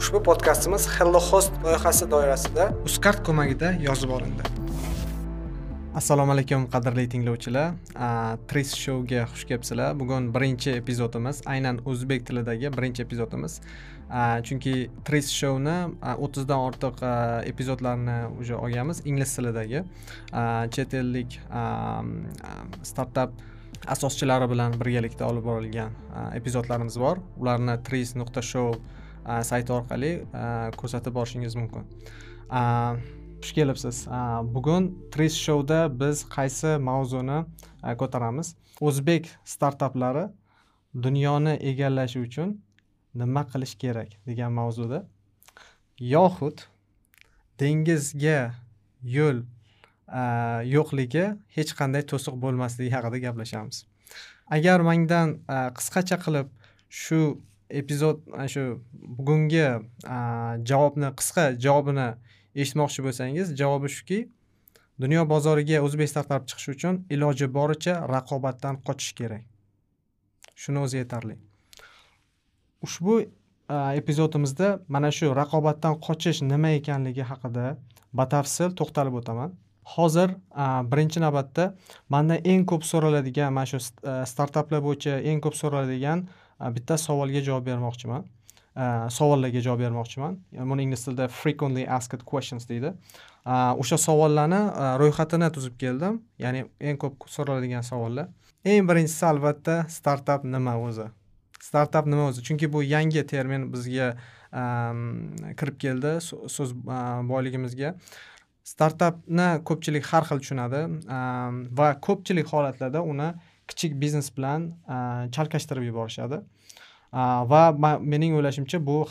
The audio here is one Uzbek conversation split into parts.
ushbu podkastimiz hello host loyihasi doirasida uzcard ko'magida yozib olindi. Assalomu alaykum qadrli tinglovchilar. Tris shouga xush kelibsizlar. Bugun birinchi epizodimiz aynan o'zbek tilidagi birinchi epizodimiz. Chunki tris shouni o'ttizdan ortiq epizodlarni уже olganmiz ingliz tilidagi. Chet ellik startap asoschilari bilan birgalikda olib borilgan epizodlarimiz bor. Ularni tris nuqta sayti orqali ko'rsatib borishingiz mumkin. Xush kelibsiz. Bugun tris shouda biz qaysi mavzuni ko'taramiz? O'zbek startaplari dunyoni egallashi uchun nima qilish kerak degan mavzuda. Yoxud dengizga yo'l yo'qligi hech qanday to'siq bo'lmasligi haqida gaplashamiz. Agar mandan qisqacha qilib shu epizod ana shu bugungi javobni qisqa javobini eshitmoqchi bo'lsangiz javobi shuki dunyo bozoriga o'zbek startap chiqishi uchun iloji boricha raqobatdan qochish kerak. Shuni o'zi yetarli. Ushbu epizodimizda mana shu raqobatdan qochish nima ekanligi haqida batafsil to'xtalib o'taman. Hozir birinchi navbatda mandan eng ko'p so'raladigan mana shu startaplar bo'yicha eng ko'p so'raladigan Э, bitta savolga javob bermoqchiman. Э, savollarga javob bermoqchiman. Э, buni ingliz tilida frequently asked questions deydi. O'sha savollarni e, ro'yxatini tuzib keldim. Ya'ni eng ko'p so'raladigan savollar. Eng birinchisi albatta startap nima o'zi? Startap nima o'zi? Chunki bu yangi termin bizga kirib keldi so'z e, boyligimizga. Startapni ko'pchilik har xil tushunadi. Va ko'pchilik holatlarda uni kichik biznes bilan chalkashtirib yuborishadi. Va mening o'ylashimcha bu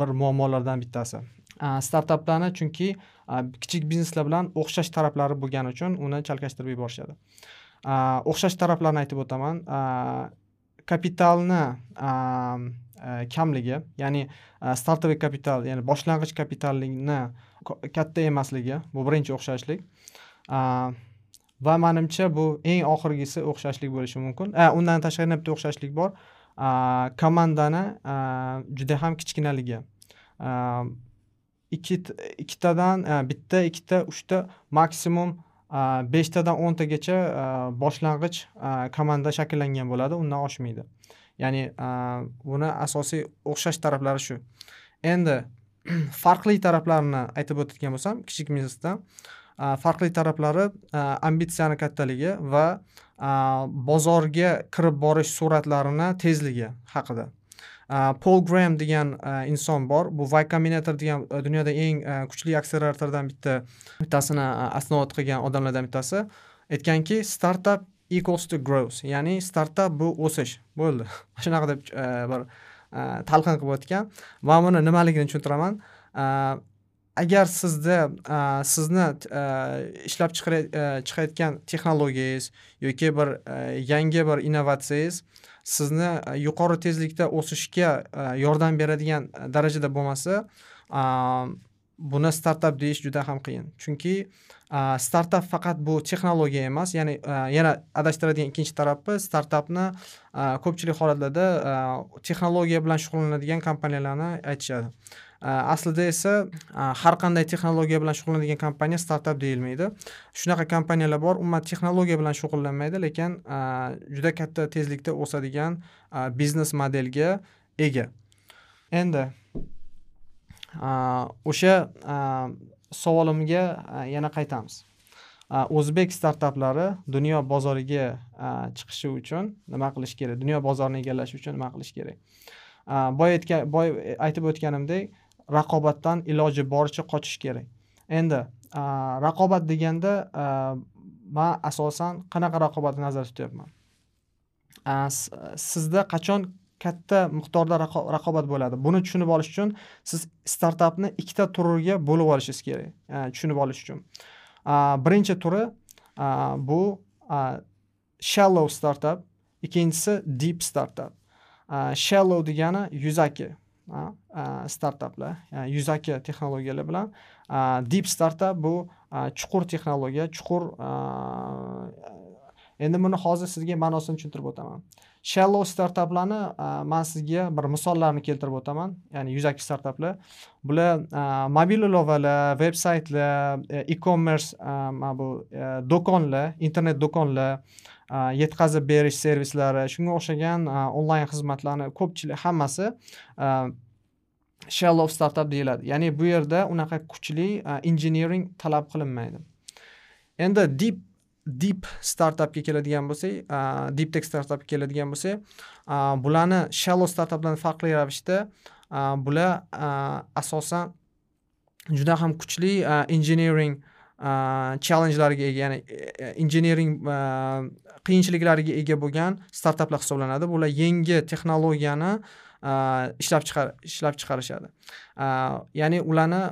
bir muammolardan bittasi. Startaplarni chunki kichik bizneslar bilan o'xshash taraflari bo'lgani uchun uni chalkashtirib yuborishadi. O'xshash taraflarni aytib o'taman. Kapitalni e, kamligi ya'ni startoviy kapital ya'ni boshlang'ich kapitalni katta emasligi bu birinchi o'xshashlik. Va manimcha bu eng oxirgisi o'xshashlik bo'lishi mumkin. Undan tashqari yana bitta o'xshashlik bor? Komandani juda ham kichkinaligi. Ikkitadan bitta ikkita uchta maksimum beshtadan o'ntagacha boshlang'ich komanda shakllangan bo'ladi undan oshmaydi. Ya'ni buni asosiy o'xshash taraflari shu. Endi farqli taraflarini aytib o'tadigan bo'lsam kichik biznesda farqli taraflari ambitsiyani kattaligi va bozorga kirib borish sur'atlarini tezligi haqida. Pol Graham degan inson bor. Bu y combinator degan dunyoda eng kuchli akseleratordan bitta bittasini asnovat qilgan odamlardan bittasi aytganki startup equals to growth ya'ni startup bu o'sish. Bo'ldi. Shunaqa deb bir talqin qilib o'tgan va buni nimaligini tushuntiraman? Agar sizda sizni ishlab chiqayotgan texnologiyangiz yoki bir yangi bir innovatsiyangiz sizni yuqori tezlikda o'sishga yordam beradigan darajada bo'lmasa buni startap deyish juda ham qiyin. Chunki startap faqat bu texnologiya emas ya'ni yana adashtiradigan ikkinchi tarafi startapni ko'pchilik holatlarda texnologiya bilan shug'ullanadigan kompaniyalarni aytishadi. Э, aslida esa э, har qanday texnologiya bilan shug'ullanadigan kompaniya startap deyilmaydi. Shunaqa kompaniyalar bor umuman texnologiya bilan shug'ullanmaydi lekin e, juda katta tezlikda o'sadigan e, biznes modelga ega. Endi e, o'sha savolimga yana qaytamiz. O'zbek startaplari dunyo bozoriga chiqishi uchun nima qilish kerak? Dunyo bozorini egallash uchun nima qilish kerak? Boya aytgan boya aytib o'tganimdek raqobatdan iloji boricha qochish kerak. Endi raqobat deganda man asosan qanaqa raqobatni nazarda tutyapman? Sizda qachon katta miqdorda raqobat bo'ladi? Buni tushunib olish uchun siz startapni ikkita turiga bo'lib olishingiz kerak tushunib olish uchun. Birinchi turi bu shallow startup ikkinchisi deep startup. Shallow degani yuzaki. Startaplar yuzaki texnologiyalar bilan deep startup bu chuqur texnologiya chuqur endi buni hozir sizga ma'nosini tushuntirib o'taman. Shallow startaplarni man sizga bir misollarni keltirib o'taman. Ya'ni yuzaki startaplar bular mobil ilovalar veb saytlar e commerce mana bu e, do'konlar internet do'konlar yetkazib berish servislari shunga o'xshagan onlayn xizmatlarni ko'pchilik hammasi shallow startup deyiladi. Ya'ni bu yerda unaqa kuchli engineering talab qilinmaydi. Endi deep deep startupga keladigan bo'lsak deep tech startupga keladigan bo'lsak bularni shallow startupdan farqli ravishda bular asosan juda ham kuchli engineering challengelarga ega ya'ni e, e, engineering qiyinchiliklarga ega bo'lgan startaplar hisoblanadi. Bular yangi texnologiyani ishlab chiqar ishlab chiqarishadi. Ya'ni ularni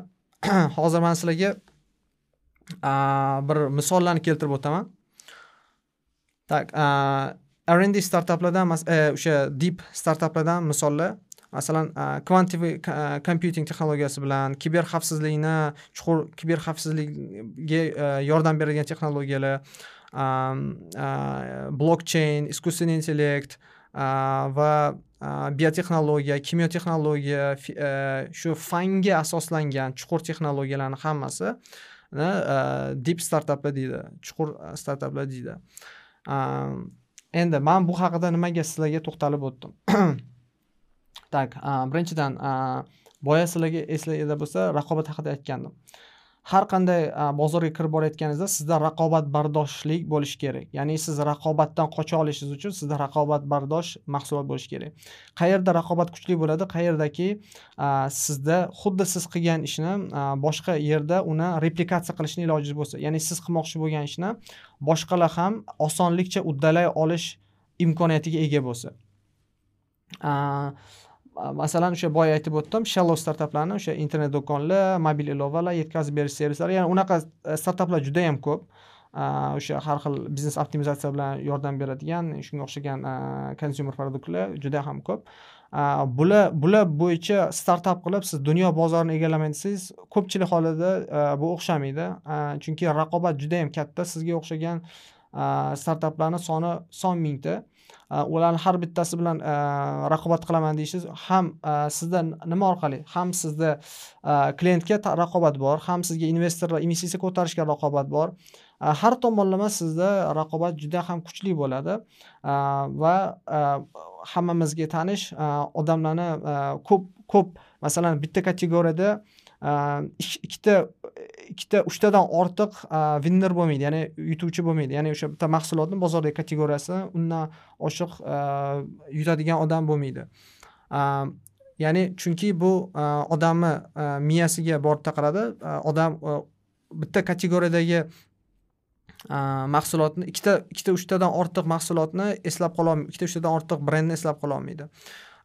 hozir man sizlarga bir misollarni keltirib o'taman. Так rnd startaplardan e, o'sha deep startaplardan misollar. Masalan kvantiviy kompyuting texnologiyasi bilan kiber xavfsizlikni chuqur kiber xavfsizlikga e, yordam beradigan texnologiyalar блокчейн, искусственный intellekt va biotexnologiya kimyo texnologiya shu fanga asoslangan chuqur texnologiyalarni hammasi deep startaplar deydi chuqur startaplar deydi. Endi man bu haqida nimaga sizlarga to'xtalib o'tdim? Так birinchidan boya sizlarga esinglarda bo'lsa raqobat haqida aytgandim. Har qanday bozorga kirib borayotganingizda sizda raqobatbardoshlik bo'lishi kerak. Ya'ni siz raqobatdan qocha olishingiz uchun sizda raqobatbardosh mahsulot bo'lishi kerak. Qayerda raqobat kuchli bo'ladi qayerdaki sizda xuddi siz qilgan ishni boshqa yerda uni replikatsiya qilishni iloji bo'lsa ya'ni siz qilmoqchi bo'lgan ishni boshqalar ham osonlikcha uddalay olish imkoniyatiga ega bo'lsa. Masalan o'sha boya aytib o'tdim shallow startaplarni o'sha internet do'konlar mobil ilovalar yetkazib berish servislari ya'ni unaqa e, startaplar juda yam ko'p. O'sha har xil biznes optimizatsiya bilan yordam beradigan shunga o'xshagan konsumer produktlar juda ham ko'p. Bular bular bo'yicha startap qilib siz dunyo bozorini egallaman desangiz ko'pchilik holida e, bu o'xshamaydi. Chunki raqobat juda yam katta sizga o'xshagan startaplarni soni son mingta. Э, ularni har bittasi bilan э, raqobat qilaman deyishingiz ham э, sizda nima orqali? Ham sizda klientga raqobat bor ham sizga investorlar investitsiya ko'tarishga raqobat bor. Har tomonlama sizda raqobat juda ham kuchli bo'ladi. Va hammamizga tanish odamlarni ko'p ko'p masalan bitta kategoriyada ikkita ikkita uchtadan ortiq e, vinner bo'lmaydi ya'ni yutuvchi bo'lmaydi. Ya'ni o'sha bitta mahsulotni bozordagi kategoriyasi undan oshiq e, yutadigan odam bo'lmaydi. E, ya'ni chunki bu odamni miyasiga borib taqaladi odam bitta kategoriyadagi mahsulotni ikkita ikkita uchtadan ortiq mahsulotni eslab qololmaydi ikkita uchtadan ortiq brendni eslab qololmaydi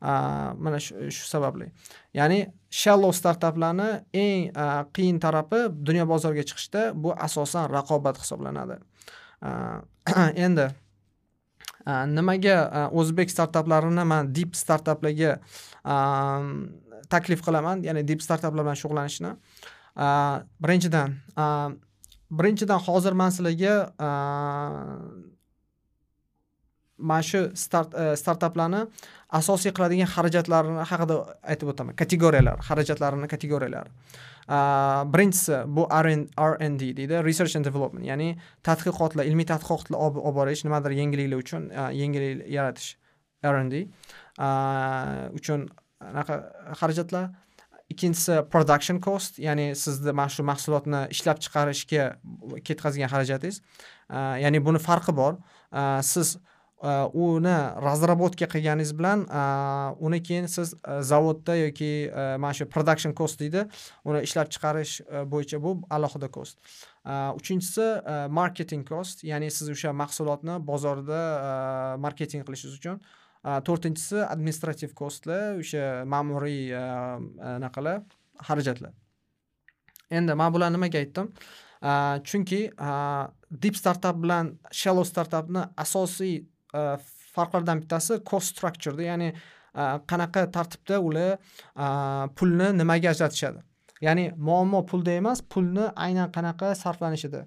mana shu sababli. Ya'ni shallow startaplarni eng qiyin tarafi dunyo bozoriga chiqishda bu asosan raqobat hisoblanadi. Endi nimaga o'zbek startaplarini man deep startaplarga taklif qilaman ya'ni deep startaplar bilan shug'ullanishni? Birinchidan birinchidan hozir man sizlarga mana shu start e, startaplarni asosiy qiladigan xarajatlarini haqida aytib o'taman. Kategoriyalar xarajatlarini kategoriyalari birinchisi bu rnd deydi research and development ya'ni tadqiqotlar ilmiy tadqiqotlar olib borish nimadir yangiliklar uchun e, yangilik yaratish rnd uchun anaqa xarajatlar. Ikkinchisi production cost ya'ni sizni mana shu mahsulotni ishlab chiqarishga ketkazgan xarajatingiz. Ya'ni buni farqi bor. Siz Э, uni разработка qilganingiz bilan э, uni keyin siz э, zavodda yoki mana shu production cost deydi uni ishlab chiqarish e, bo'yicha bu alohida cost. Uchinchisi e, marketing cost ya'ni siz o'sha mahsulotni bozorda e, marketing qilishingiz uchun. To'rtinchisi administrativ costlar o'sha ma'muriy anaqalar xarajatlar. Endi man bularni nimaga aytdim? Chunki deep startup bilan shallow startupni asosiy Э, farqlardan bittasi cost structureda ya'ni э, qanaqa tartibda ular э, pulni nimaga ajratishadi. Ya'ni muammo pulda emas pulni aynan qanaqa sarflanishida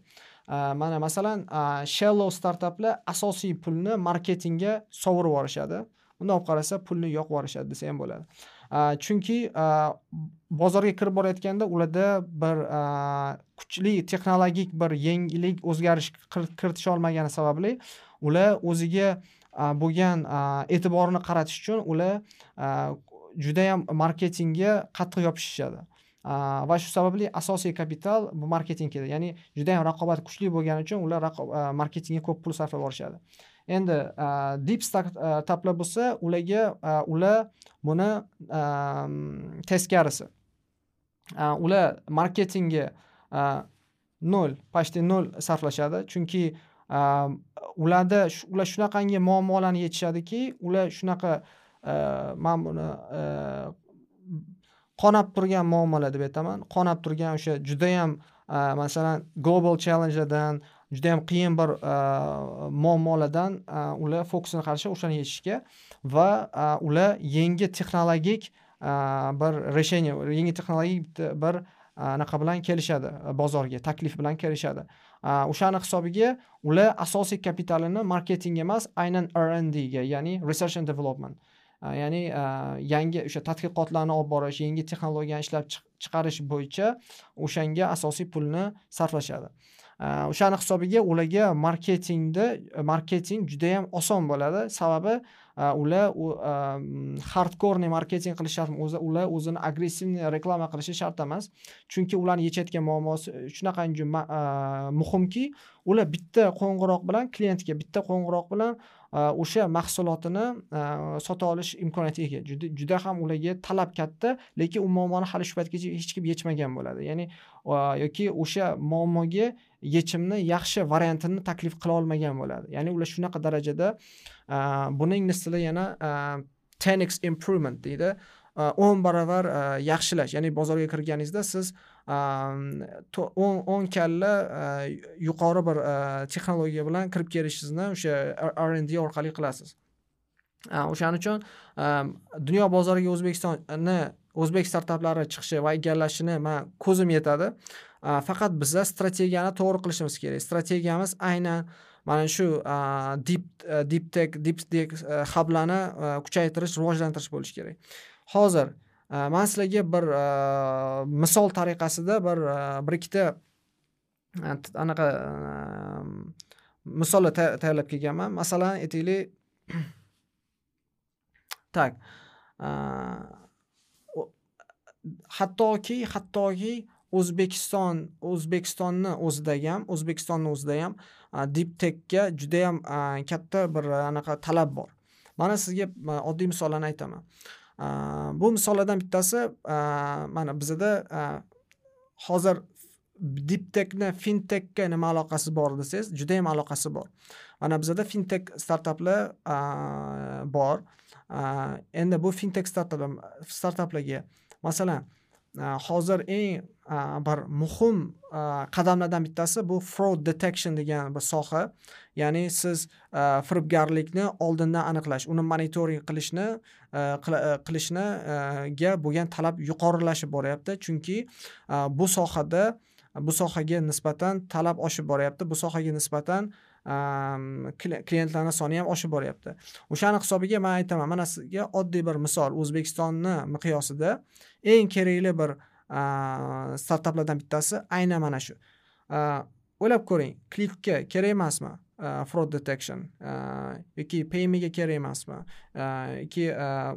mana masalan shallow startaplar asosiy pulni marketingga sovurib yuborishadi. Bundoq olib qarasa pulni yoqib yuborishadi desa ham bo'ladi. Chunki bozorga kirib borayotganda ularda bir kuchli texnologik bir yangilik o'zgarish kiritisha olmagani sababli ular o'ziga bo'lgan e'tiborini qaratish uchun ular judayam marketingga qattiq yopishishadi. Va shu sababli asosiy kapital bu marketingga ya'ni judayam raqobat kuchli bo'lgani uchun ular marketingga ko'p pul sarflab yuborishadi endi deep startaplar bo'lsa ularga ular buni teskarisi. Ular marketingga nol почти nol sarflashadi. Chunki ularda ular shunaqangi muammolarni yechishadiki ular shunaqa e, man buni e, qonab turgan muammolar deb aytaman. Qonab turgan o'sha judayam e, masalan global challengelardan judayam qiyin bir muammolardan ular fokusini qarashi o'shani yechishga va ular yangi texnologik bir решение yangi texnologik bir anaqa bilan kelishadi bozorga taklif bilan kelishadi. Э, o'shani hisobiga ular asosiy kapitalini marketing emas aynan rndga ya'ni research and development. Э, ya'ni э, yangi o'sha tadqiqotlarni olib borish yangi texnologiyani ishlab chiqarish bo'yicha o'shanga asosiy pulni sarflashadi. O'shani hisobiga ularga marketingda marketing judayam oson bo'ladi. Sababi ular hardkorniy marketing qilish shart o'zi ular o'zini agressivniy reklama qilishi shart emas chunki ularni yechayotgan muammosi shunaqangi muhimki ular bitta qo'ng'iroq bilan klientga bitta qo'ng'iroq bilan o'sha mahsulotini sota olish imkoniyatiga ega juda juda ham ularga talab katta lekin u muammoni hali shu paytgacha hech kim yechmagan bo'ladi ya'ni yoki o'sha muammoga yechimni yaxshi variantini taklif qila olmagan bo'ladi. Ya'ni ular shunaqa darajada buni ingliz tilida yana ten x improvement deydi. O'n barobar yaxshilash. Ya'ni bozorga kirganingizda siz o'n o'n kalla yuqori bir texnologiya bilan kirib kelishingizni o'sha rnd orqali qilasiz. O'shaning uchun dunyo bozoriga o'zbekistonni o'zbek startaplari chiqishi va egallashini man ko'zim yetadi. Faqat biza strategiyani to'g'ri qilishimiz kerak. Strategiyamiz aynan mana shu deep deep tech deep tech hablarni kuchaytirish rivojlantirish bo'lishi kerak. Hozir e, man sizlarga bir e, misol tariqasida bir e, bir ikkita anaqa misollar tayyorlab kelganman. Masalan aytaylik. Так hattoki hattoki o'zbekiston o'zbekistonni o'zidagi ham o'zbekistonni o'zida ham deep techga judayam katta bir anaqa talab bor. Mana sizga oddiy misollarni aytaman. Bu misollardan bittasi mana bizada hozir deep fintekka fintechga nima aloqasi bor desangiz juda yam aloqasi bor. Mana bizada fintech startaplar bor. Endi bu fintech startaplarga masalan Э, hozir eng э, bir muhim э, qadamlardan bittasi bu fraud detection degan bir soha. Ya'ni siz e, firibgarlikni oldindan aniqlash uni monitoring qilishni e, e, qilishniga bo'lgan talab yuqorilashib boryapti. Chunki bu sohada bu sohaga nisbatan talab oshib boryapti. Bu sohaga nisbatan klientlarni soni ham oshib boryapti. O'shani hisobiga man aytaman mana sizga oddiy bir misol. O'zbekistonni miqyosida eng kerakli bir startaplardan bittasi aynan mana shu. O'ylab ko'ring klikka kerak emasmi? Fraud detection yoki paymiga kerak emasmi? Yoki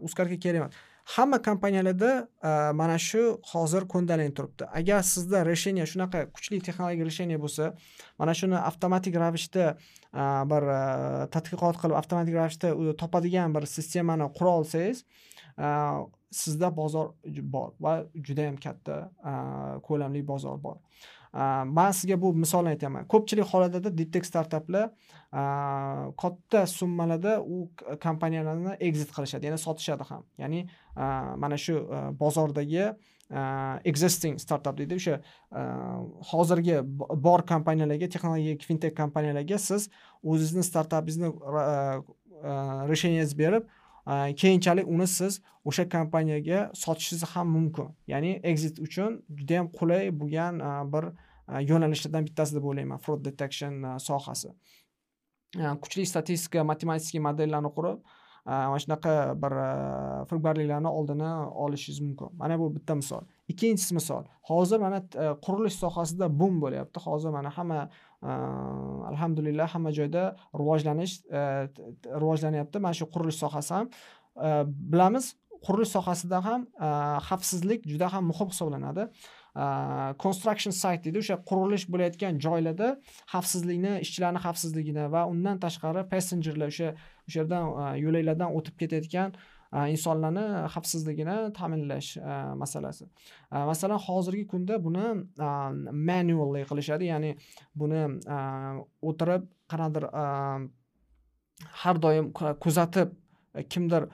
uzcardga kerak emas. Hamma kompaniyalarda e, mana shu hozir ko'ndalang turibdi. Agar sizda решение shunaqa kuchli texnologik решение bo'lsa mana shuni avtomatik ravishda e, bir e, tadqiqot qilib avtomatik ravishda topadigan bir sistemani qura olsangiz sizda bozor bor va juda yam katta ko'lamli bozor bor. Man sizga bu misolni aytaman. Ko'pchilik holatlarda diptek startaplar katta summalarda u kompaniyalarni exit qilishadi ya'ni sotishadi ham. Ya'ni mana shu bozordagi existing startup deydi. O'sha hozirgi bor kompaniyalarga texnologik fintech kompaniyalarga siz o'zizni startapingizni решениyangizni berib keyinchalik uni siz o'sha kompaniyaga sotishingiz ham mumkin. Ya'ni exit uchun juda yam qulay bo'lgan bir Э, yo'nalishlardan bittasi deb o'ylayman fraud detection э, sohasi. Э, kuchli statistika matematik modellarni qurib mana shunaqa bir firibgarliklarni oldini olishingiz mumkin. Mana bu bitta misol. Ikkinchisi misol. Hozir mana e, qurilish sohasida bum bo'lyapti. Hozir mana hamma e, alhamdulillah hamma joyda rivojlanish e, rivojlanyapti. Mana shu qurilish sohasi ham. Bilamiz qurilish sohasida ham xavfsizlik juda ham muhim hisoblanadi. Э, construction site deydi. O'sha qurilish bo'layotgan joylarda xavfsizlikni ishchilarni xavfsizligini va undan tashqari passengerlar o'sha o'sha yerdan e, yo'laklardan o'tib ketayotgan e, insonlarni xavfsizligini ta'minlash e, masalasi. Masalan hozirgi kunda buni manually qilishadi. Ya'ni buni o'tirib qanaqadir har doim kuzatib kimdir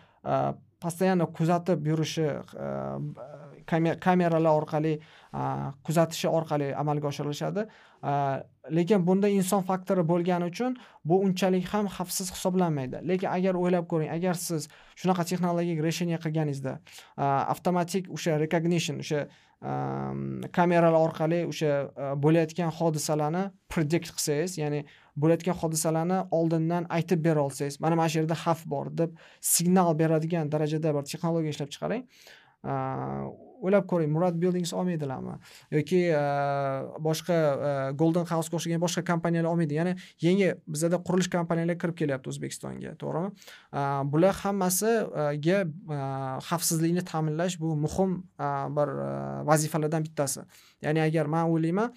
постоянно kuzatib yurishi э, kameralar orqali э, kuzatishi orqali amalga oshirilishadi. Э, lekin bunda inson faktori bo'lgani uchun bu unchalik ham xavfsiz hisoblanmaydi. Lekin agar o'ylab ko'ring agar siz shunaqa texnologik решение qilganingizda avtomatik o'sha recognition o'sha kameralar orqali o'sha bo'layotgan hodisalarni predict qilsangiz ya'ni bo'layotgan hodisalarni oldindan aytib bera olsangiz mana mana shu yerda xavf bor deb signal beradigan darajada bir texnologiya ishlab chiqaring. O'ylab ko'ring murad buildings olmaydilarmi? Yoki e, boshqa e, golden housega o'xshagan boshqa kompaniyalar olmaydi. Ya'ni yangi bizada qurilish kompaniyalari kirib kelyapti o'zbekistonga to'g'rimi? E, bular hammasiga xavfsizlikni ta'minlash bu muhim bir vazifalardan bittasi. Ya'ni agar man o'ylayman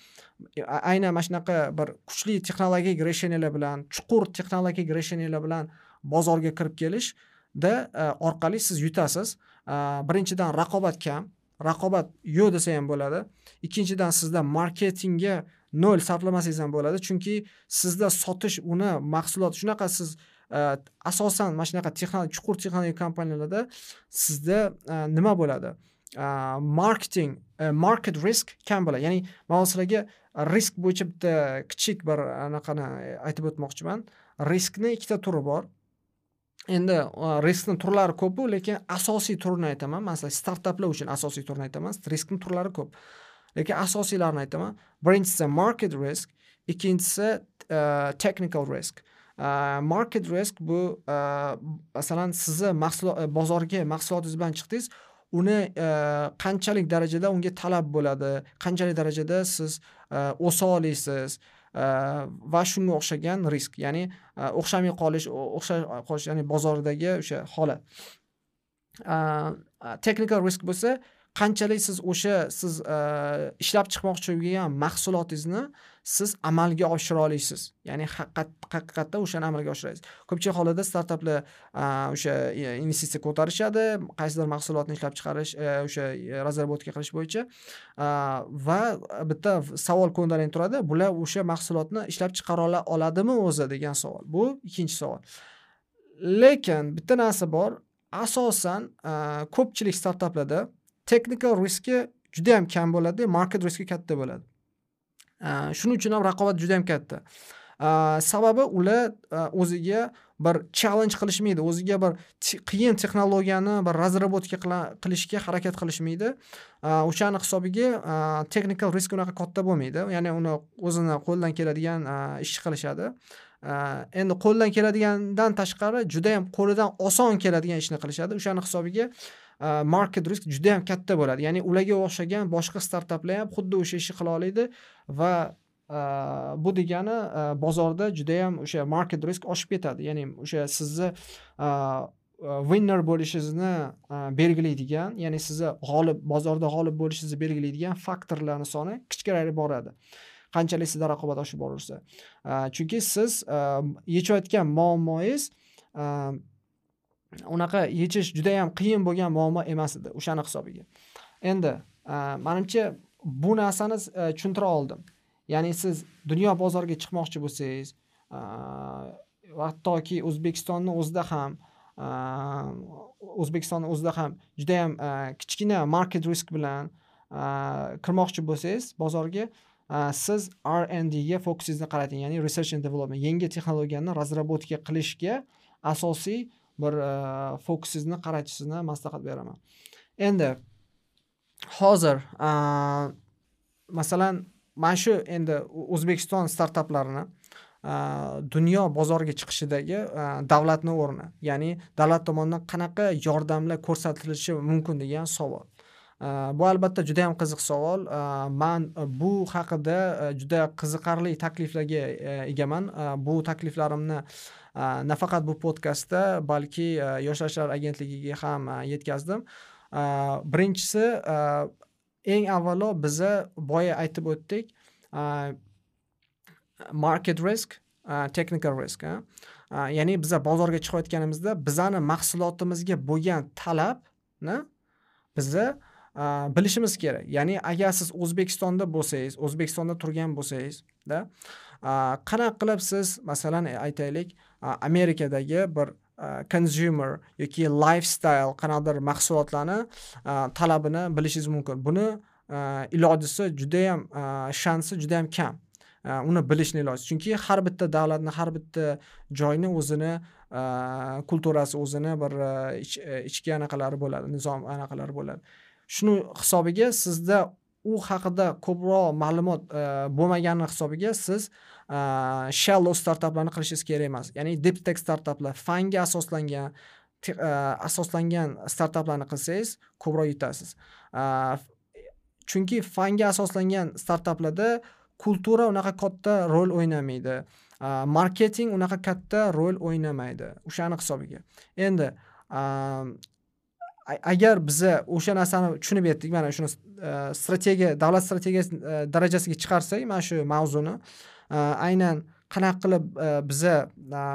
aynan mana shunaqa bir kuchli texnologik решениялар bilan chuqur texnologik решениялар bilan bozorga kirib kelishda orqali siz yutasiz. Birinchidan raqobat kam raqobat yo'q desa ham bo'ladi. Ikkinchidan sizda marketingga nol sarflamasangiz ham bo'ladi. Chunki sizda sotish uni mahsulot shunaqa siz e, asosan mana shunaqa texnologik chuqur texnologik kompaniyalarda sizda e, nima bo'ladi? E, marketing market risk kam bo'ladi. Ya'ni man sizlarga risk bo'yicha bitta kichik bir anaqani aytib o'tmoqchiman. Riskni ikkita turi bor. Endi e, riskni turlari ko'pu lekin asosiy turini aytaman. Masalan startaplar uchun asosiy turini aytaman. Riskni turlari ko'p. Lekin asosiylarini aytaman. Birinchisi market risk ikkinchisi e, technical risk. E, market risk bu masalan sizni mahsulot bozorga mahsulotingiz bilan chiqdingiz uni qanchalik darajada unga talab bo'ladi qanchalik darajada siz o'sa olasiz Э, va shunga o'xshagan risk ya'ni e, o'xshamay qolish o'xshay qolish ya'ni bozordagi o'sha holat. Э, e, technical risk bo'lsa qanchalik siz o'sha siz e, ishlab chiqmoqchi bo'lgan mahsulotingizni siz amalga oshira olasiz ya'ni haqiqatda o'shani amalga oshirasiz. Ko'pchilik hollarda startaplar e, o'sha e, investitsiya ko'tarishadi qaysidir mahsulotni ishlab chiqarish o'sha разработка qilish bo'yicha va bitta savol ko'ndalang turadi. Bular o'sha mahsulotni ishlab chiqara oladimi o'zi degan savol. Bu ikkinchi savol. Lekin bitta narsa bor. Asosan ko'pchilik startaplarda technical riski juda yam kam bo'ladi market riski katta bo'ladi. Shuning uchun ham raqobat juda yam katta sababi ular e, o'ziga bir challenge qilishmaydi o'ziga bir qiyin texnologiyani bir разработка qilishga harakat qilishmaydi. O'shani hisobiga e, technical risk unaqa katta bo'lmaydi. Ya'ni uni o'zini qo'ldan keladigan e, ishni qilishadi. Endi qo'ldan keladigandan tashqari juda yam qo'lidan oson keladigan ishni qilishadi. O'shani hisobiga Э, market risk juda yam katta bo'ladi. Ya'ni ularga o'xshagan boshqa startaplar ham xuddi o'sha ishni qila oladi va e, bu degani e, bozorda judayam o'sha market risk oshib ketadi. Ya'ni o'sha sizni e, winner bo'lishingizni belgilaydigan ya'ni sizni g'olib bozorda g'olib bo'lishingizni belgilaydigan faktorlarni soni kichkirayib boradi. Qanchalik sizda raqobat oshib boraversa chunki siz yechayotgan muammoyingiz unaqa yechish juda yam qiyin bo'lgan muammo emas edi o'shani hisobiga. Endi e, manimcha bu narsani e, tushuntira oldim. Ya'ni siz dunyo bozoriga chiqmoqchi bo'lsangiz e, hattoki o'zbekistonni o'zida ham o'zbekistonni o'zida ham judayam kichkina market risk bilan kirmoqchi bo'lsangiz bozorga siz r fokusingizni qarating. Ya'ni research and development yangi texnologiyani разработка qilishga asosiy bir e, fokusingizni qaratishingizni maslahat beraman. Endi hozir e, masalan mana shu endi o'zbekiston startaplarini e, dunyo bozoriga chiqishidagi davlatni o'rni ya'ni davlat tomonidan qanaqa yordamlar ko'rsatilishi mumkin degan savol. Э, bu albatta juda yam qiziq savol. Э, man э, bu haqida juda qiziqarli takliflarga e, egaman. Bu takliflarimni e, nafaqat bu podkastda balki e, yoshlar ishlari agentligiga ham yetkazdim. Birinchisi eng avvalo biza boya aytib o'tdik market risk technical risk ya'ni biza bozorga chiqayotganimizda bizani mahsulotimizga bo'lgan talabni biza bilishimiz kerak. Ya'ni agar siz o'zbekistonda bo'lsangiz o'zbekistonda turgan bo'lsangizda qanaqa qilib siz masalan e, aytaylik amerikadagi bir consumer yoki lifestyle qanaqadir mahsulotlarni talabini bilishingiz mumkin. Buni ilojisi judayam shansi judayam kam. Uni bilishni iloji. Chunki har bitta davlatni har bitta joyni o'zini kulturasi o'zini bir e, ichki anaqalari bo'ladi nizom anaqalari bo'ladi. Shuni hisobiga sizda u haqida ko'proq ma'lumot e, bo'lmagani hisobiga siz e, shallow startaplarni qilishingiz kerak emas. Ya'ni deep tech startaplar fanga asoslangan e, asoslangan startaplarni qilsangiz ko'proq yutasiz. Chunki fanga asoslangan startaplarda kultura unaqa katta rol o'ynamaydi. Marketing unaqa katta rol o'ynamaydi o'shani hisobiga. Endi agar biza o'sha narsani tushunib yetdik mana shuni e, strategiya davlat strategiyasi e, darajasiga chiqarsak mana shu mavzuni e, aynan qanaqa qilib biza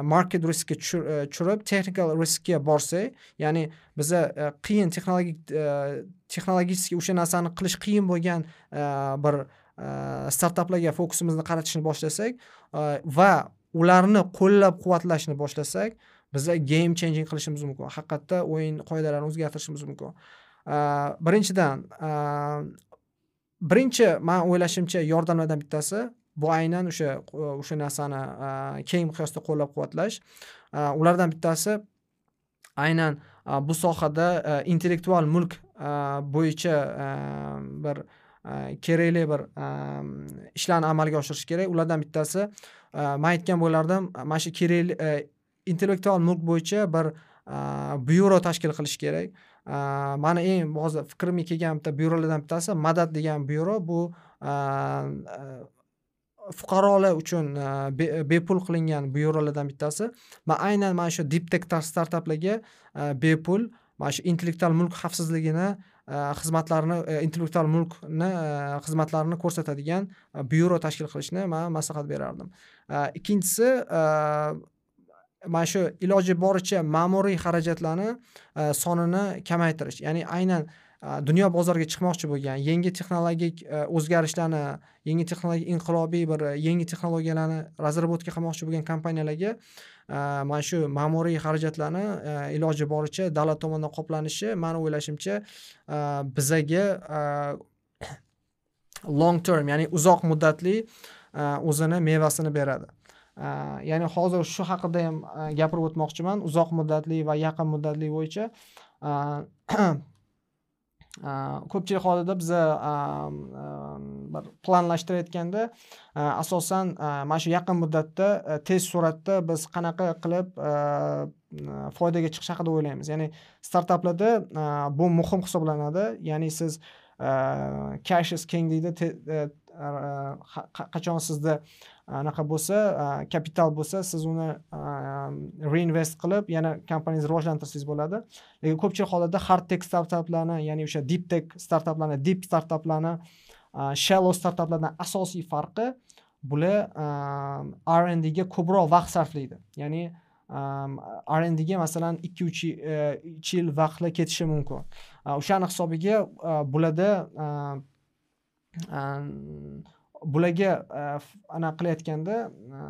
market riskga tushirib technical riskga borsak ya'ni biza qiyin texnologik texnologический o'sha narsani qilish qiyin bo'lgan bir startaplarga fokusimizni qaratishni boshlasak va ularni qo'llab quvvatlashni boshlasak biza game changing qilishimiz mumkin. Haqiqatda o'yin qoidalarini o'zgartirishimiz mumkin. Birinchidan birinchi man o'ylashimcha yordamlardan bittasi bu aynan o'sha o'sha narsani keng miqyosda qo'llab quvvatlash ulardan bittasi aynan bu sohada intellektual mulk bo'yicha bir kerakli bir ishlarni amalga oshirish kerak. Ulardan bittasi man aytgan bo'lardim mana shu kerakli intellektual mulk bo'yicha bir byuro tashkil qilish kerak. Mani eng hozir fikrimga kelgan bitta byurolardan bittasi madad degan byuro. Bu fuqarolar uchun bepul qilingan byurolardan bittasi. Man aynan mana shu deep tech startaplarga bepul mana shu intellektual mulk xavfsizligini xizmatlarini e, intellektual mulkni e, xizmatlarini ko'rsatadigan byuro tashkil qilishni man maslahat berardim. Ikkinchisi mana shu iloji boricha ma'muriy xarajatlarni e, sonini kamaytirish. Ya'ni aynan e, dunyo bozoriga chiqmoqchi bo'lgan yangi texnologik e, o'zgarishlarni yangi texnologik inqilobiy bir yangi texnologiyalarni разработка qilmoqchi bo'lgan kompaniyalarga mana shu ma'muriy xarajatlarni iloji boricha davlat tomonidan qoplanishi mani o'ylashimcha bizaga long term ya'ni uzoq muddatli o'zini mevasini beradi. Ya'ni hozir shu haqida ham gapirib o'tmoqchiman uzoq muddatli va yaqin muddatli bo'yicha ko'pchilik holatda biza bir planlashtirayotganda asosan mana shu yaqin muddatda tez sur'atda biz qanaqa qilib foydaga chiqish haqida o'ylaymiz ya'ni startaplarda bu muhim hisoblanadi ya'ni siz cash is king deydi qachon sizda anaqa bo'lsa kapital bo'lsa siz uni reinvest qilib yana kompaniyangizni rivojlantirsangiz bo'ladi. Lekin ko'pchilik holatda hard tech startaplarni ya'ni o'sha deep tech startaplarni deep startaplarni shallow startaplardan asosiy farqi bular rndga ga ko'proq vaqt sarflaydi. Ya'ni rndga ga masalan ikki uch e, yil vaqtlar ketishi mumkin. O'shani hisobiga bularda bularga e, anaqa qilayotganda e,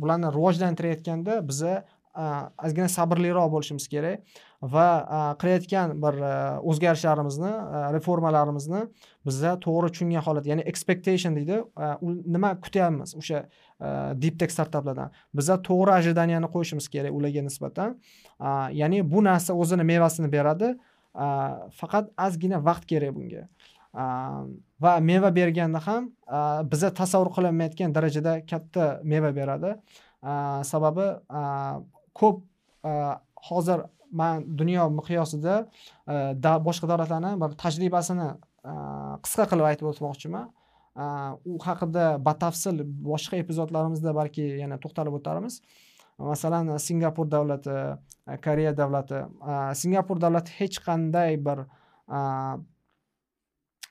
bularni rivojlantirayotganda biza e, ozgina sabrliroq bo'lishimiz kerak va qilayotgan bir o'zgarishlarimizni reformalarimizni biza to'g'ri tushungan holatda ya'ni expectation deydi nima kutyapmiz o'sha deep tech startaplardan biza to'g'ri ожиданияni qo'yishimiz kerak ularga nisbatan. Ya'ni bu narsa o'zini mevasini beradi faqat ozgina vaqt kerak bunga. Va meva berganda ham biza tasavvur qilolmayotgan darajada katta meva beradi. Sababi ko'p hozir man dunyo miqyosida boshqa davlatlarni bir tajribasini qisqa qilib aytib o'tmoqchiman. U haqida batafsil boshqa epizodlarimizda balki yana to'xtalib o'tarmiz. Masalan singapur davlati koreya davlati. Singapur davlati hech qanday bir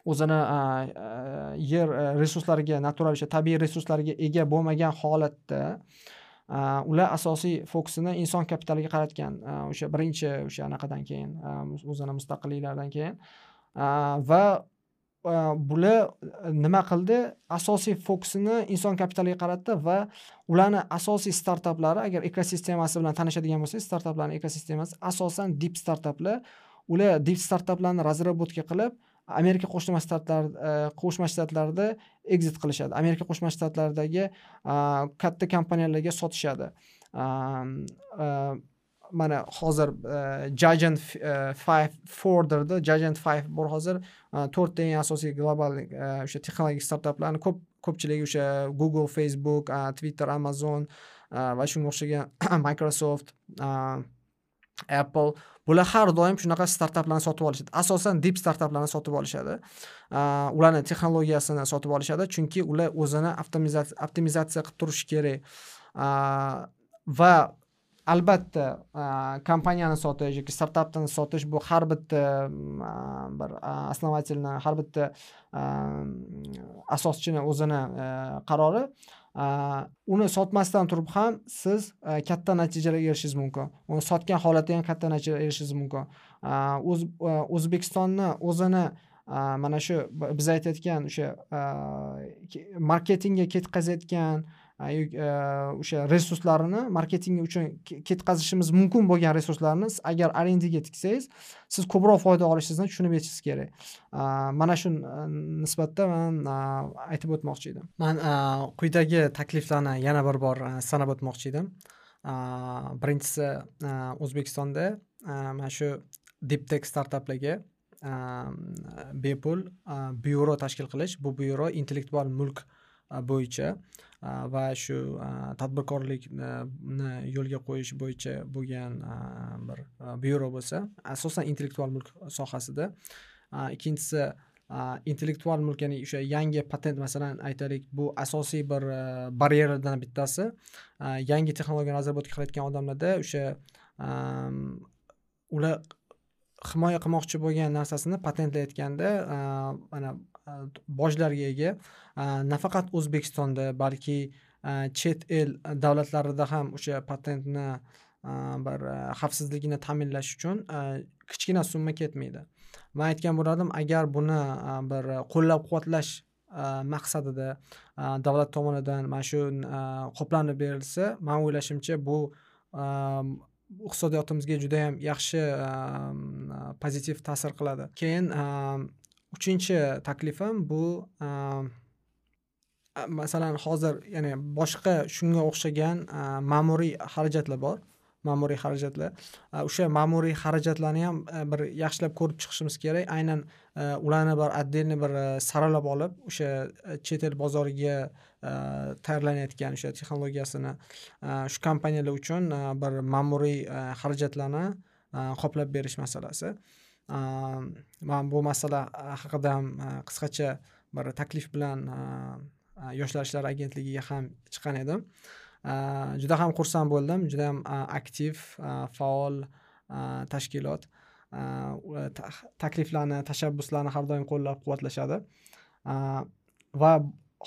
o'zini yer e, resurslariga natural o'sha tabiiy resurslarga ega bo'lmagan holatda ular asosiy fokusini inson kapitaliga qaratgan o'sha birinchi o'sha anaqadan keyin o'zini mustaqilliklaridan keyin va bular nima qildi? Asosiy fokusini inson kapitaliga qaratdi va ularni asosiy startaplari agar ekosistemasi bilan tanishadigan bo'lsangiz startaplarni ekosistemasi asosan dip startaplar ular dip startaplarni razработка qilib amerika qo'shma shtatlar e, qo'shma shtatlarda exit qilishadi. Amerika qo'shma shtatlaridagi katta kompaniyalarga sotishadi. Mana hozir e, jagent e, five forderda jagent five bor hozir to'rtta eng asosiy global o'sha texnologik startaplarni ko'p ko'pchiligi o'sha google facebook twitter amazon va shunga o'xshagan microsoft apple bular har doim shunaqa startaplarni sotib olishadi. Asosan dip startaplarni sotib olishadi. Ularni texnologiyasini sotib olishadi. Chunki ular o'zini optimizatsiya qilib turishi kerak. Va albatta kompaniyani sotish yoki startapni sotish bu har bitta bir основательni har bitta asoschini o'zini qarori Э, uni sotmasdan turib ham siz e, katta natijalarga erishishingiz mumkin. Uni sotgan holatda ham katta natijalarga erishishingiz mumkin. Э, e, O'zbekistonni o'zini e, mana shu biz aytayotgan o'sha marketingga ketkazayotgan Э, o'sha resurslarini marketing uchun ketkazishimiz mumkin bo'lgan resurslarni agar arendaga tiksangiz siz ko'proq foyda olishingizni tushunib yetishingiz kerak. Mana shu e, nisbatda man aytib o'tmoqchi edim. Man quyidagi takliflarni yana bir bor e, sanab o'tmoqchi edim. Birinchisi e, o'zbekistonda mana shu diptek startaplarga bepul byuro tashkil qilish. Bu byuro intellektual mulk bo'yicha. Va shu tadbirkorlikni yo'lga qo'yish bo'yicha bo'lgan bir byuro bo'lsa asosan intellektual mulk sohasida. Ikkinchisi intellektual mulk ya'ni o'sha yangi patent masalan aytaylik bu asosiy bir baryerlardan bittasi. Yangi texnologiyani разработка qilayotgan odamlarda o'sha ular himoya qilmoqchi bo'lgan narsasini patentlayotganda mana bojlarga ega. Nafaqat o'zbekistonda balki chet el davlatlarida ham o'sha patentni bir xavfsizligini ta'minlash uchun kichkina summa ketmaydi. Man aytgan bo'lardim agar buni bir qo'llab quvvatlash maqsadida davlat tomonidan mana shu qoplanib berilsa man o'ylashimcha bu iqtisodiyotimizga judayam yaxshi pozitiv ta'sir qiladi. Keyin uchinchi taklifim bu masalan hozir ya'ni boshqa shunga o'xshagan ma'muriy xarajatlar bor ma'muriy xarajatlar. O'sha ma'muriy xarajatlarni ham e, bir yaxshilab ko'rib chiqishimiz kerak. Aynan e, ularni bir отдельный bir e, saralab olib o'sha chet el bozoriga tayyorlanayotgan o'sha texnologiyasini shu kompaniyalar uchun bir ma'muriy xarajatlarni qoplab berish masalasi. Man bu masala haqida ham qisqacha bir taklif bilan yoshlar ishlari agentligiga ham chiqqan edim. Juda ham xursand bo'ldim. Juda ham aktiv faol tashkilot. Takliflarni tashabbuslarni har doim qo'llab quvvatlashadi. Va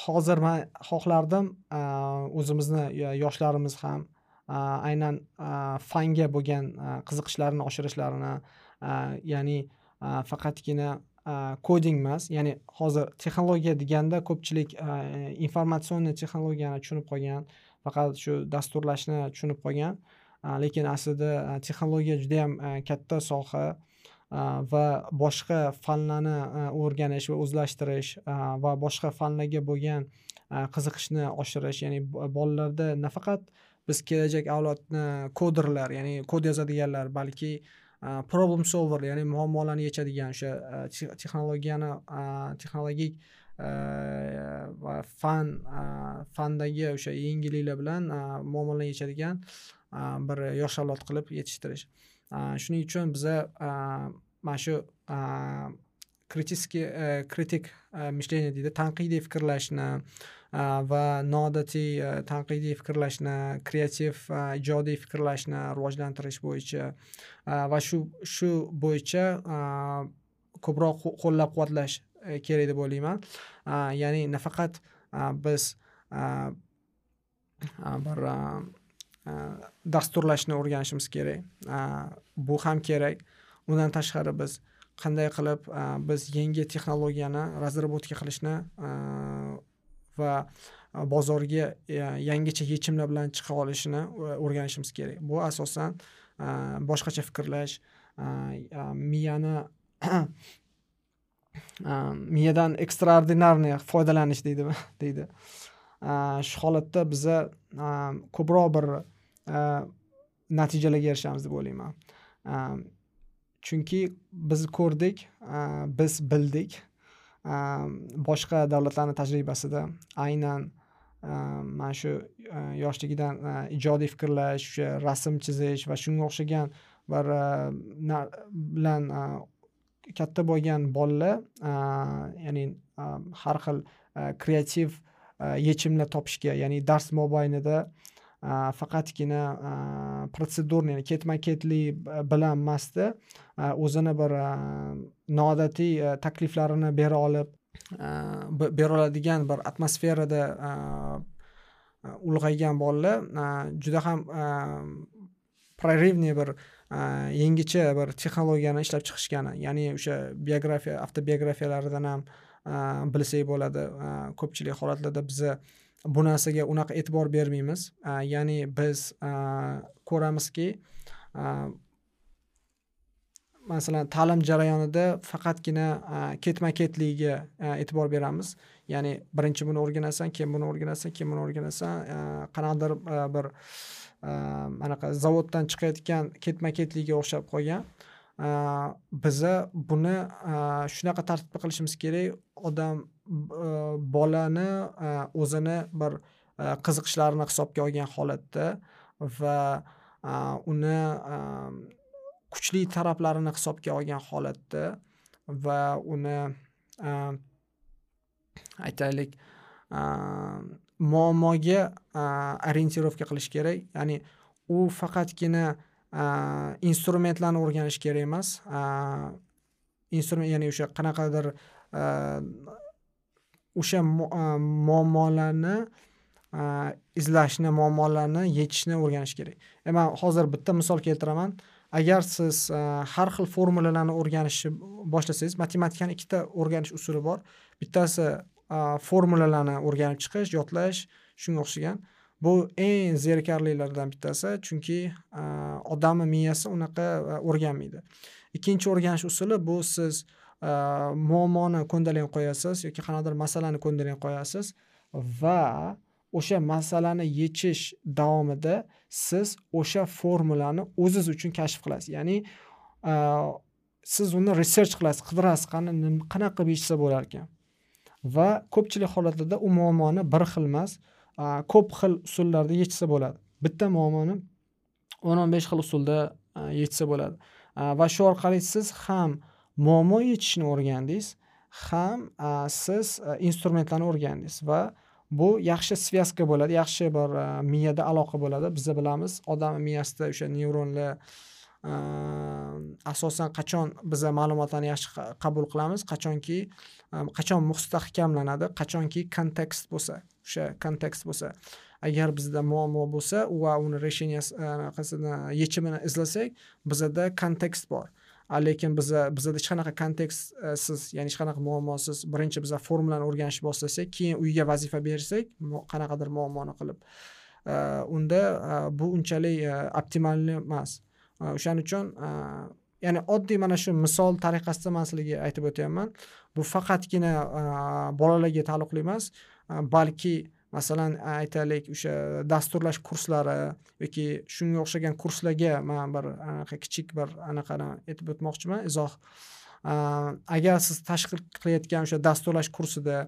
hozir man xohlardim o'zimizni yoshlarimiz ham aynan fanga bo'lgan qiziqishlarini oshirishlarini ya'ni faqatgina koding emas. Ya'ni hozir texnologiya deganda ko'pchilik informatsionniy texnologiyani tushunib qolgan faqat shu dasturlashni tushunib qolgan. Lekin aslida texnologiya juda yam katta soha va boshqa fanlarni o'rganish va o'zlashtirish va boshqa fanlarga bo'lgan qiziqishni oshirish. Ya'ni bolalarda nafaqat biz kelajak avlodni koderlar ya'ni kod yozadiganlar balki problem solver ya'ni muammolarni yechadigan o'sha texnologiyani texnologik va fan fandagi o'sha yengilliklar bilan muammolarni yechadigan bir yosh avlod qilib yetishtirish. Shuning uchun biza mana shu kritiskiy e, kritik e, мышление deydi tanqidiy fikrlashni va noodatiy tanqidiy fikrlashni kreativ ijodiy fikrlashni rivojlantirish bo'yicha va shu shu bo'yicha ko'proq qo'llab quvvatlash e, kerak deb o'ylayman. Ya'ni nafaqat biz bir dasturlashni o'rganishimiz kerak. Bu ham kerak. Undan tashqari biz qanday qilib biz yangi texnologiyani разработка qilishni va bozorga e, yangicha yechimlar bilan chiqa olishini o'rganishimiz kerak. Bu asosan boshqacha fikrlash miyani miyadan ekstraordinarniy foydalanish deydimi deydi. Shu holatda biza ko'proq bir natijalarga erishamiz deb o'ylayman. Chunki biz ko'rdik biz bildik. Boshqa davlatlarni tajribasida aynan mana shu e, yoshligidan e, ijodiy fikrlash o'sha rasm chizish va shunga o'xshagan bir e, bilan katta bo'lgan bolalar ya'ni har xil kreativ yechimlar topishga ya'ni dars mobaynida faqatgina protsedurniy ya'ni ketma ketlik bilan emasda o'zini bir noodatiy e, takliflarini bera olib bera oladigan bir atmosferada ulg'aygan bolalar juda ham прорывный bir yangicha bir texnologiyani ishlab chiqishgani ya'ni o'sha biografiya avtobiografiyalaridan ham bilsak bo'ladi. Ko'pchilik holatlarda biza bu narsaga unaqa e'tibor bermaymiz. Ya'ni biz ko'ramizki masalan ta'lim jarayonida faqatgina ketma ketligiga e'tibor beramiz. Ya'ni birinchi buni o'rganasan keyin buni o'rganasan keyin buni o'rganasan qanaqadir bir anaqa zavoddan chiqayotgan ketma ketlikka o'xshab qolgan. Biza buni shunaqa tartibda qilishimiz kerak. Odam bolani e, o'zini bir e, qiziqishlarini hisobga olgan holatda va e, uni kuchli taraflarini hisobga olgan holatda va uni aytaylik muammoga orientirovka qilish kerak. Ya'ni u faqatgina instrumentlarni o'rganish kerak emas instrument ya'ni o'sha qanaqadir o'sha muammolarni izlashni muammolarni yechishni o'rganish kerak. E, man hozir bitta misol keltiraman. Agar siz har xil formulalarni o'rganishni boshlasangiz matematikani ikkita o'rganish usuli bor. Bittasi formulalarni o'rganib chiqish yodlash shunga o'xshagan. Bu eng zerikarlilardan bittasi chunki odamni miyasi unaqa o'rganmaydi. Ikkinchi o'rganish usuli bu siz Э, muammoni ko'ndalang qo'yasiz yoki qanaqadir masalani ko'ndalang qo'yasiz va o'sha masalani yechish davomida siz o'sha formulani o'ziz uchun kashf qilasiz. Ya'ni e, siz uni research qilasiz qidirasiz qani qanaqa qilib yechsa bo'lar ekan. Va ko'pchilik holatlarda u muammoni bir xil emas e, ko'p xil usullarda yechsa bo'ladi. Bitta muammoni o'n o'n besh xil usulda e, yechsa bo'ladi. Va shu orqali siz ham muammo yechishni o'rgandingiz ham siz instrumentlarni o'rgandingiz va bu yaxshi связка bo'ladi yaxshi bir miyada aloqa bo'ladi. Biza bilamiz odam miyasida o'sha neyronlar asosan qachon biza ma'lumotlarni yaxshi qabul qilamiz? Qachonki qachon mustahkamlanadi? Qachonki kontekst bo'lsa o'sha kontekst bo'lsa. Agar bizda muammo bo'lsa va uni решенияsi yechimini izlasak bizada kontekst bor. Lekin biza bizada hech qanaqa kontekstsiz ya'ni hech qanaqa muammosiz birinchi biza formulani o'rganishni boshlasak keyin uyga vazifa bersak qanaqadir muammoni qilib e, unda e, bu unchalik e, optimal emas. O'shaning uchun ya'ni oddiy mana shu misol tariqasida man sizlarga aytib o'tyapman. Bu faqatgina bolalarga taalluqli emas balki masalan aytaylik o'sha dasturlash kurslari yoki shunga o'xshagan kurslarga man bir anaqa kichik bir anaqani aytib o'tmoqchiman izoh. Agar siz tashkil qilayotgan o'sha dasturlash kursida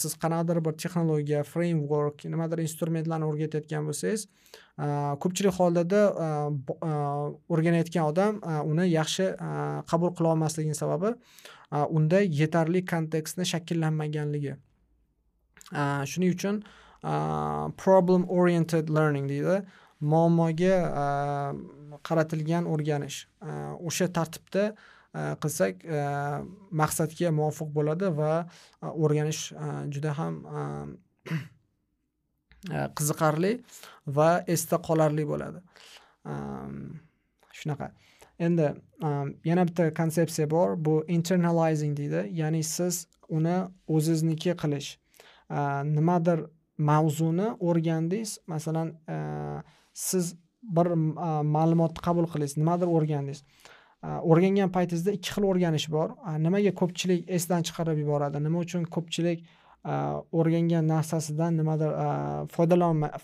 siz qanaqadir bir texnologiya framework nimadir instrumentlarni o'rgatayotgan bo'lsangiz ko'pchilik hollarda o'rganayotgan odam uni yaxshi qabul qila olmasligini sababi unda yetarli kontekstni shakllanmaganligi. Shuning uchun problem oriented learning deydi. Muammoga qaratilgan o'rganish. O'sha tartibda qilsak maqsadga muvofiq bo'ladi va e, o'rganish e, juda ham e, qiziqarli va esda qolarli bo'ladi. Ehm, shunaqa. Endi yana bitta konsepsiya bor. Bu internalizing deydi. Ya'ni siz uni o'zizniki qilish. Э, nimadir mavzuni o'rgandingiz? Masalan e, siz bir e, ma'lumotni qabul qildingiz nimadir o'rgandingiz. E, o'rgangan paytingizda ikki xil o'rganish bor. Nimaga ko'pchilik esdan chiqarib yuboradi? Nima uchun ko'pchilik o'rgangan narsasidan nimadir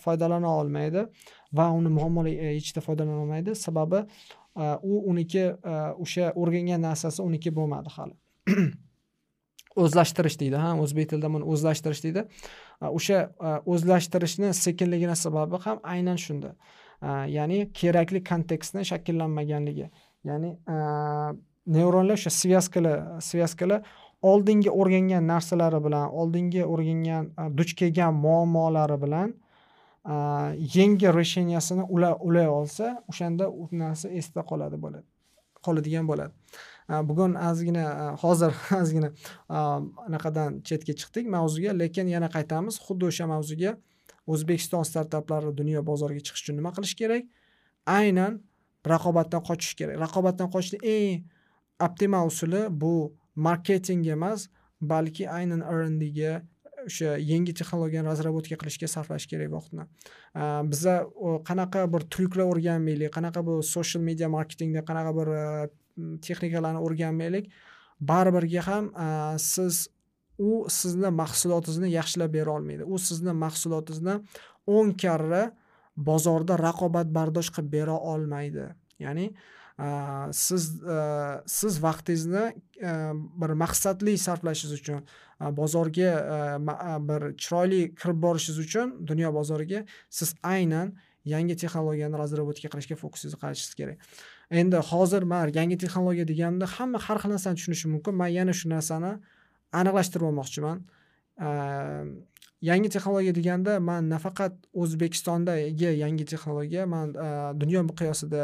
foydalana olmaydi va uni muammoli yechishda foydalana olmaydi? Sababi u uniki o'sha o'rgangan narsasi uniki bo'lmadi hali. o'zlashtirish deydi ha o'zbek tilida buni o'zlashtirish deydi. O'sha o'zlashtirishni sekinligini sababi ham aynan shunda. Ya'ni kerakli kontekstni shakllanmaganligi. Ya'ni neyronlar o'sha svязкаlar svязкаlar oldingi o'rgangan narsalari bilan oldingi o'rgangan duch kelgan muammolari bilan yangi решениясini ulay olsa o'shanda u narsa esda qoladi bo'ladi qoladigan bo'ladi. Э, bugun ozgina э, hozir ozgina э, anaqadan chetga chiqdik mavzuga lekin yana qaytamiz. Xuddi o'sha mavzuga o'zbekiston startaplari dunyo bozoriga chiqish uchun nima qilish kerak? Aynan raqobatdan qochish kerak. Raqobatdan qochishni eng optimal usuli bu marketing emas balki aynan rndga o'sha yangi texnologiyani razработка qilishga sarflash kerak vaqtni. Biza qanaqa bir tryuklar o'rganmaylik qanaqa bir social media marketingda qanaqa bir Mm, texnikalarni o'rganmaylik. Baribirga ham siz u sizni mahsulotingizni yaxshilab bera olmaydi. U sizni mahsulotingizni o'n karra bozorda raqobatbardosh qilib bera olmaydi. Ya'ni siz e, siz vaqtingizni e, bir maqsadli sarflashingiz uchun bozorga e, bir chiroyli kirib borishingiz uchun dunyo bozoriga siz aynan yangi texnologiyani razработка qilishga fokusingizni qaratishingiz kerak. Endi hozir man yangi texnologiya deganimda hamma har xil narsani tushunishi mumkin. Man yana shu narsani aniqlashtirib olmoqchiman yangi texnologiya deganda man nafaqat o'zbekistondagi yangi texnologiya man dunyo miqyosida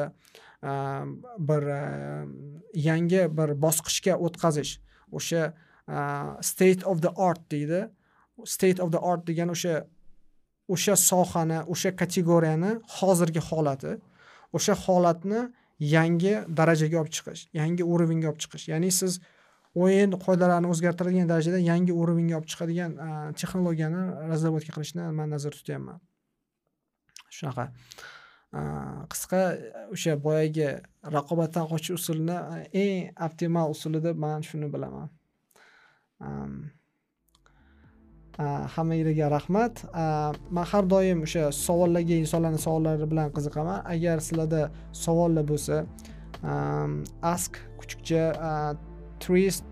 bir yangi bir bosqichga o'tkazish o'sha state of the art deydi. State of the art degani o'sha o'sha sohani o'sha kategoriyani hozirgi holati. O'sha holatni yangi darajaga olib chiqish yangi уровеньga olib chiqish. Ya'ni siz o'yin qoidalarini o'zgartiradigan darajada yangi уровеньga olib chiqadigan texnologiyani разработка qilishni man nazarda tutyapman. Shunaqa. Qisqa o'sha boyagi raqobatdan qochish usulini eng optimal usuli deb man shuni bilaman. Hammanglarga rahmat. Man har doim o'sha savollarga insonlarni savollari bilan qiziqaman. Agar sizlarda savollar bo'lsa ask kuchukcha trist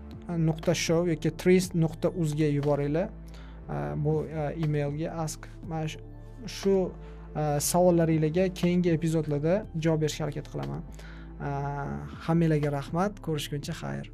nuqta show yoki trist nuqta uzga yuboringlar bu emailga ask. Man shu savollaringlarga keyingi epizodlarda javob berishga harakat qilaman. Hammanglarga rahmat. Ko'rishguncha xayr.